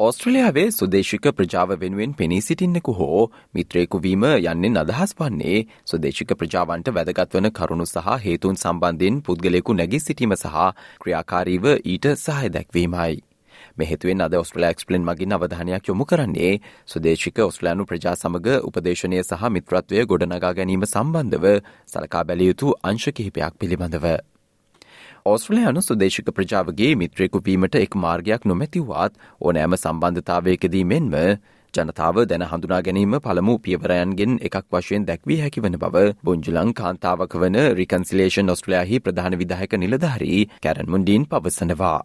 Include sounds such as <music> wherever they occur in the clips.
ඔස්ට්‍රලියාවේ සුදේශික ප්‍රජාව වෙනුවෙන් පෙනී සිටින්නෙකු හෝ මිත්‍රයෙකු වීම යන්නෙන් අදහස් වන්නේ සුදේශික ප්‍රජාවන්ට වැදගත්වන කරුණු සහ හේතුන් සම්බන්ධයෙන් පුද්ගලයෙකු නැගී සිටීම සහ ක්‍රියාකාරීව ඊට සහය දැක්වීමයි. මෙහෙතුවෙන් අද ඔස්ට්‍රලයා එක්ස්පලෙන් මගින් අවධානයක් යොමු කරන්නේ සුදේශික ඔස්ට්‍රලයානු ප්‍රජා සමග උපදේශනය සහ මිත්‍රත්වය ගොඩනගා ගැනීම සම්බන්ධව සලකා බැලියයුතු අංශ කිහිපයක් පිළිබඳව. ඔස්ට්‍රලයානු සුදේශික ප්‍රජාවගේ මිත්‍රයෙකු වීමට එක් මාර්ගයක් නොමැතිවත් ඕනෑම සම්බන්ධතාවයකදී මෙන්ම ජනතාව දැන හඳුනා ගැනීම පළමු පියවරයන්ගෙන් එකක් වශයෙන් දැක්වී හැකිවන බව බොංජුලං කාන්තාවක වන රිකන්සිලේෂන් ඔස්ට්‍රලයාහි ප්‍රධාන විදාහක නිලධාරී කැරන්මුන්ඩීන් පවසනවා.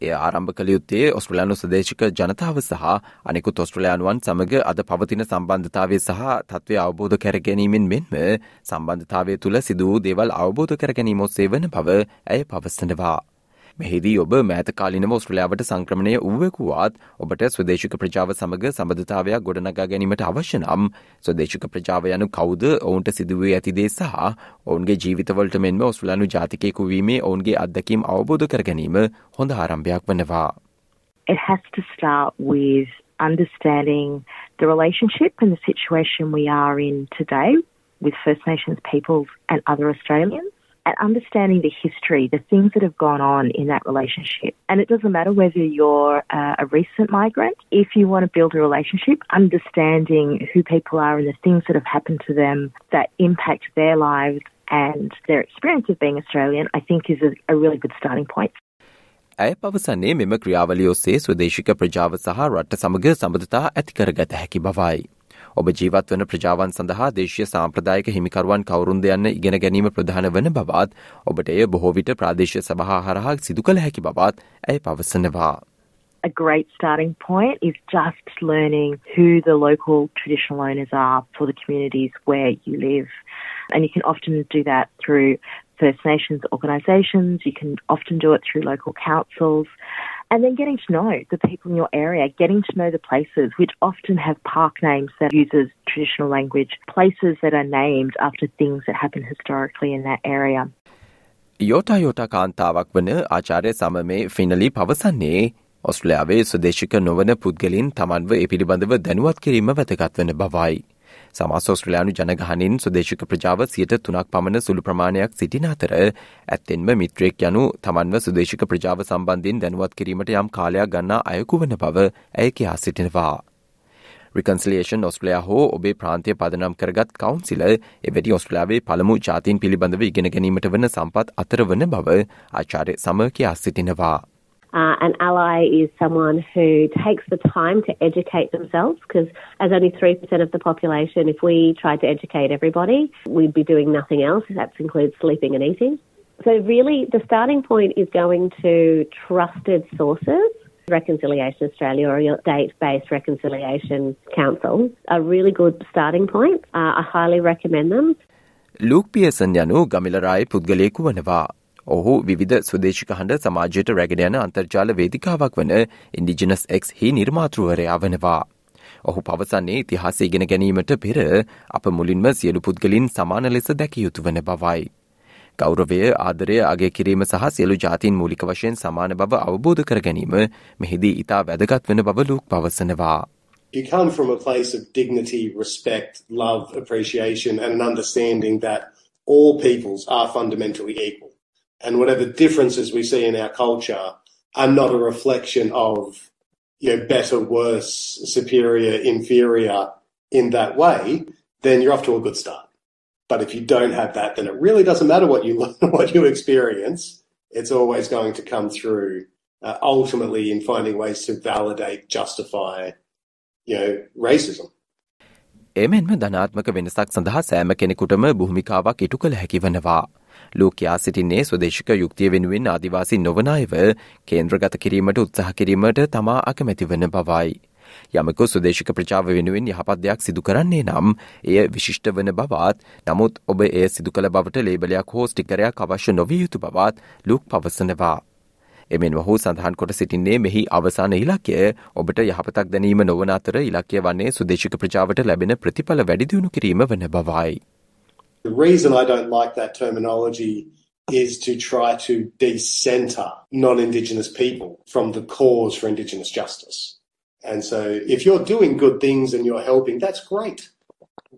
එය ආරම්භ කළ යුත්තේ ඔස්ට්‍රලයානු සදේශික ජනතාව සහ අනෙකුත් ඔස්ට්‍රලයානුවන් සමඟ අද පවතින සම්බන්ධතාවය සහ තත්ත්වය අවබෝධ කැරගැනීමෙන් මෙන්ම සම්බන්ධතාවය තුළ සිදුවූ දේවල් අවබෝධ කරගැනීමොත් සේවන බව ඇය පවස්සනවා. මෙහිදී ඔබ මෑතකාලිනව ඔස්ට්‍රලයාාවට සංක්‍රමණය වූවකුවත් ඔබට ස්වදේශික ප්‍රජාව සමඟ සබඳතාවයක් ගොඩනගා ගැනීමට අවශ්‍ය නම් ස්වදේශික ප්‍රජාව යනු කවුද ඔවුන්ට සිදුවේ ඇතිදේ සහ ඔවුන්ගේ ජීවිතවලට මෙන්ම ඔස්ට්‍රලයානු ජාතිකයකු වීමේ ඔවුන්ගේ අත්දැකීම් අවබෝධ කර ගැනීම හොඳ ආරම්භයක් වනවා. It has to start with understanding the relationship and the situation we are in today with First Nations peoples and other Australians. and understanding the history, the things that have gone on in that relationship. And it doesn't matter whether you're uh, a recent migrant, if you want to build a relationship, understanding who people are and the things that have happened to them that impact their lives and their experience of being Australian, I think is a, a really good starting point. ඇය පවසන්නේ මෙම ක්‍රියාවලිය ඔස්සේ ස්වදේශික ප්‍රජාව සහ රට සමග සබඳතා ඇතිකරගත හැකි බවයි. ඔබ ජීවත් වන ප්‍රජාවන් සඳහා දේශීය සාම්ප්‍රදායක හිමිකරුවන් කවුරුන්ද යන්න ඉගෙන ගැනීම ප්‍රධාන වන බවත් ඔබට එය බොහෝ විට ප්‍රාදේශීය සභා හරහා සිදු කළ හැකි බවත් ඇය පවසනවා. A great starting point is just learning who the local traditional owners are for the communities where you live. And you can often do that through First Nations organisations, you can often do it through local councils. And then getting to know the people in your area, getting to know the places which often have park names that uses traditional language, places that are named after things that happened historically in that area. යෝටා යෝටා කාන්තාවක් වන ආචාර්ය සමමේ ෆිනලි පවසන්නේ ඔස්ට්‍රලයාාවේ සුදේශික නොවන පුද්ගලින් තමන්ව එ පිළිබඳව දැනුවත් කිරීම වැතගත් වන බවයි. සමස් ඔස්ට්‍රලයානු ජනගහනින් සුදේශික ප්‍රජාව සියට තුනක් පමණ සුළු ප්‍රමාණයක් සිටින අතර ඇත්තෙන්ම මිත්‍රයෙක් යනු තමන්ව සුදේශික ප්‍රජාව සම්බන්ධයෙන් දැනුවත් කිරීමට යම් කාලයක් ගන්නා අයකු වන බව ඇය කියා සිටිනවා. රිකන්සිලේෂන් ඔස්ට්‍රලයා හෝ ඔබේ ප්‍රාන්තය පදනම් කරගත් කවන්සිල එවැඩි ඔස්ට්‍රලාවේ පළමු ජාතින් පිළිබඳව ඉගෙන ගැනීමට වන සම්පත් අතර වන බව ආචාරය සම කියා සිටිනවා. Uh, an ally is someone who takes the time to educate themselves because, as only 3% of the population, if we tried to educate everybody, we'd be doing nothing else. That includes sleeping and eating. So, really, the starting point is going to trusted sources. Reconciliation Australia or your state based reconciliation council a really good starting point. Uh, I highly recommend them. Luke Pearson යනු ගමිලරායි පුද්ගලයෙකු වනවා. ඔහු විධ සුදේශික හඬ සමාජයට රැගෙන යන අන්තර්ජාල වේදිකාවක් වන ඉන්ඩිජිනස් එක් හි නිර්මාතෘවරයා වනවා. ඔහු පවසන්නේ ඉතිහාස ඉගෙන ගැනීමට පෙර අප මුලින්ම සියලු පුද්ගලින් සමාන ලෙස දැක යුතු වන බවයි. ගෞරවය ආදරය අගේ කිරීම සහ සියලු ජාතින් මූලික වශයෙන් සමාන බව අවබෝධ කර ගැනීම මෙහිදී ඉතා වැදගත් වන බව ලූක් පවසනවා. You come from a place of dignity, respect, love, appreciation, and an understanding that all peoples are fundamentally equal. and whatever differences we see in our culture are not a reflection of you know better, worse, superior, inferior in that way, then you're off to a good start. But if you don't have that, then it really doesn't matter what you <laughs> what you experience. It's always going to come through uh, ultimately in finding ways to validate, justify, you know, racism. එමෙන්ම ධනාත්මක වෙනසක් සඳහා සෑම කෙනෙකුටම භූමිකාවක් ඉටු කළ හැකි වනවා. ලෝකයා සිටින්නේ ස්වදේශික යුක්තිය වෙනුවෙන් ආදිවාසි නොවනායව කේන්ද්‍රගත කිරීමට උත්සාහ කිරීමට තමා අකමැති වන බවයි. යමකු සුදේශික ප්‍රචාව වෙනුවෙන් යහපත් දෙයක් සිදු කරන්නේ නම් එය විශිෂ්ට වන බවත් නමුත් ඔබ එය සිදු කළ බවට ලේබලයක් හෝ ස්ටිකරයක් අවශ්‍ය නොවිය යුතු බවත් ලුක් පවසනවා. එමෙන් ඔහු සඳහන් කොට සිටින්නේ මෙහි අවසාන ඉලක්කය ඔබට යහපතක් දැනීම නොවන අතර ඉලක්කය වන්නේ සුදේශික ප්‍රජාවට ලැබෙන ප්‍රතිඵල වැඩිදියුණු කිරීම වන බවයි. The reason I don't like that terminology is to try to decenter non-Indigenous people from the cause for Indigenous justice. And so if you're doing good things and you're helping, that's great.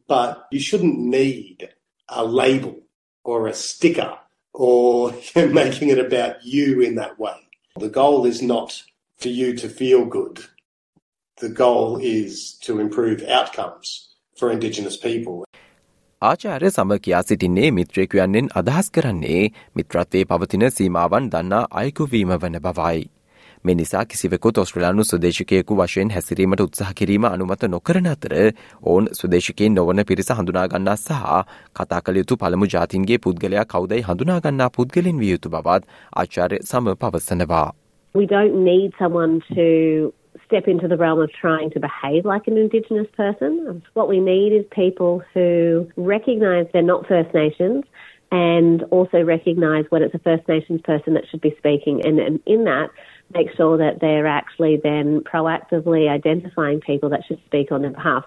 But you shouldn't need a label or a sticker or <laughs> making it about you in that way. The goal is not for you to feel good. The goal is to improve outcomes for Indigenous people. ආචාර්ය සම කියා සිටින්නේ මිත්‍රයෙකු යන්නෙන් අදහස් කරන්නේ මිත්‍රත්වයේ පවතින සීමාවන් දන්නා අයකුවීම වන බවයි. මේ නිසා කිසිවෙකුත් ඔස්ට්‍රලයානු සුදේශකයෙකු වශයෙන් හැසිරීමට උත්සාහ කිරීම අනුමත නොකරන අතර ඔවුන් සුදේශකයෙන් නොවන පිරිස හඳුනාගන්නා සහ කතා කළ යුතු පළමු ජාතින්ගේ පුද්ගලයා කවුදයි හඳුනාගන්නා පුද්ගලින් විය යුතු බවත් ආචාර්ය සම පවසනවා. We don't need someone to step into the realm of trying to behave like an Indigenous person. What we need is people who recognise they're not First Nations and also recognise when it's a First Nations person that should be speaking. And, and in that, make sure that they're actually then proactively identifying people that should speak on their behalf.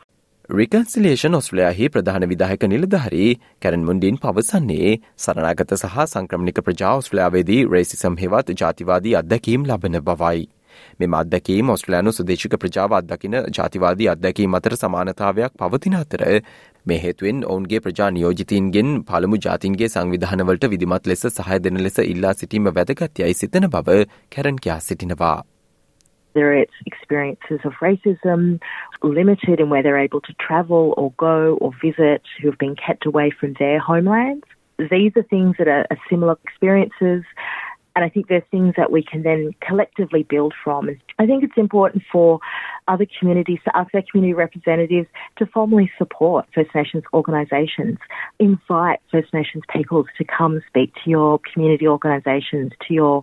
රිකන්සිලේෂන් ඔස්ට්‍රලයාහි ප්‍රධාන විදාහක නිලධහරි කැරන් මුන්ඩින් පවසන්නේ සරණාගත සහ සංක්‍රමණික ප්‍රජා ඔස්ට්‍රලයාාවේදී racism හෙවත් ජාතිවාදී අත්දැකීම් ලබන බවයි. මෙම අත්දැකීම් ඔස්ට්‍රලයානු සුදේශික ප්‍රජාව අත්දකින ජාතිවාදී අත්දැකීම් අතර සමානතාවයක් පවතින අතර මේ හේතුවෙන් ඔවුන්ගේ ප්‍රජා නියෝජිතීන්ගෙන් පළමු ජාතින්ගේ සංවිධානවලට විදිමත් ලෙස සහය දෙන ලෙස ඉල්ලා සිටීම වැදගත්යයි සිතන බව කැරන් කියා සිටිනවා. There are experiences of racism, limited in where they're able to travel or go or visit, who have been kept away from their homelands. These are things that are, are similar experiences. And I think there's things that we can then collectively build from. I think it's important for other communities, to ask their community representatives to formally support First Nations organisations. Invite First Nations peoples to come speak to your community organisations, to your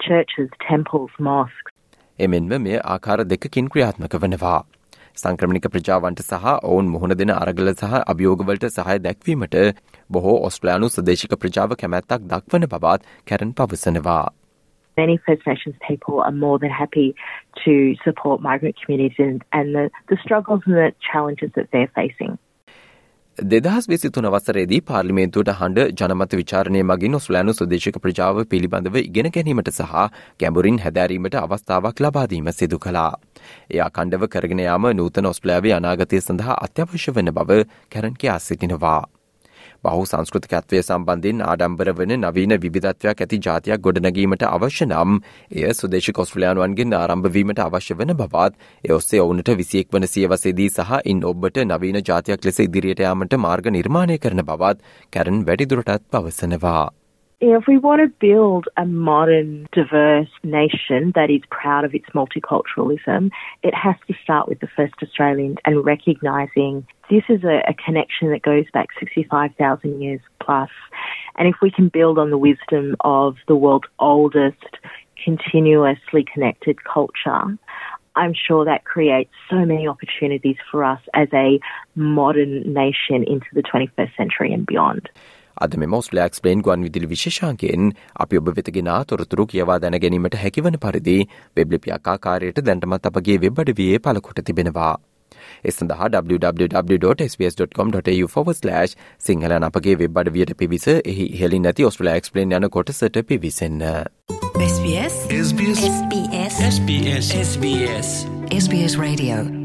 churches, temples, mosques. එමෙන්ම මෙය ආකාර දෙකකින් ක්‍රියාත්මක වනවා. සංක්‍රමණික ප්‍රජාවන්ට සහ ඔවුන් මුහුණ දෙන අරගල සහ අභියෝගවලට සහය දැක්වීමට බොහෝ ඔස්ට්‍රලයානු සදේශික ප්‍රජාව කැමැත්තක් දක්වන බවත් කැරන් පවසනවා. Many First Nations people are more than happy to support migrant communities and, and the, the struggles and the challenges that they're facing. දෙදහස් විසි තුන වසරේදී පාර්ලිමේන්තුවට හඬ ජනමත විචාරණය මගින් ඔස්ලෑනු සුදේශක ප්‍රජාව පිළිබඳව ඉගෙන ගැනීමට සහ ගැඹුරින් හැදෑරීමට අවස්ථාවක් ලබාදීම සිදු කලා. එයා කණ්ඩව කරගෙන යාම නූතන ඔස්ට්‍රලයාාවේ අනාගතය සඳහා අත්‍යවශ්‍ය වන බව කැරන් කියා සිටිනවා. බහු සංස්කෘතිකත්වය සම්බන්ධින් ආඩම්බර වන නවීන විධත්වයක් ඇති ජාතියක් ගොඩනැගීමට අවශ්‍ය නම් එය සුදේශ කොස්ට්‍රලයාන්වන්ගෙන් ආරම්භවීමට අවශ්‍ය වන බවත් එ ඔස්සේ ඔවුනට විසියෙක් වන සියවසේදී සහ ඉන් ඔබට නවීන ජාතියක් ලෙස ඉදිරියට යාමට මාර්ග නිර්මාණය කරන බවත් කැරන් වැඩිදුරටත් පවසනවා. If we want to build a modern, diverse nation that is proud of its multiculturalism, it has to start with the first Australians and recognising this is a, a, connection that goes back 65,000 years plus. And if we can build on the wisdom of the world's oldest, continuously connected culture, I'm sure that creates so many opportunities for us as a modern nation into the 21st century and beyond. අද මෙ මෝස්ලෑක්ස් plane ගුවන් විදිලි විශේෂාන්කෙන් අපි ඔබ වෙතගෙන තොරතුරු කියවා දැන ගැනීමට හැකිවන පරිදි වෙබ්ලිපියක් ආකාරයට දැන්ටමත් අපගේ වෙබ්බඩ වයේ පලකොට තිබෙනවා. එ සඳහා www.sbs.com.tu/ සිංහලන අපගේ වෙබ්බඩ වියට පිවිස එහි හෙලි නැති ඔස්ට්‍රලෑක්ස් ප්ලේන් යන කොටසට පිවිසන්න. SBS SBS SBS SBS SBS SBS Radio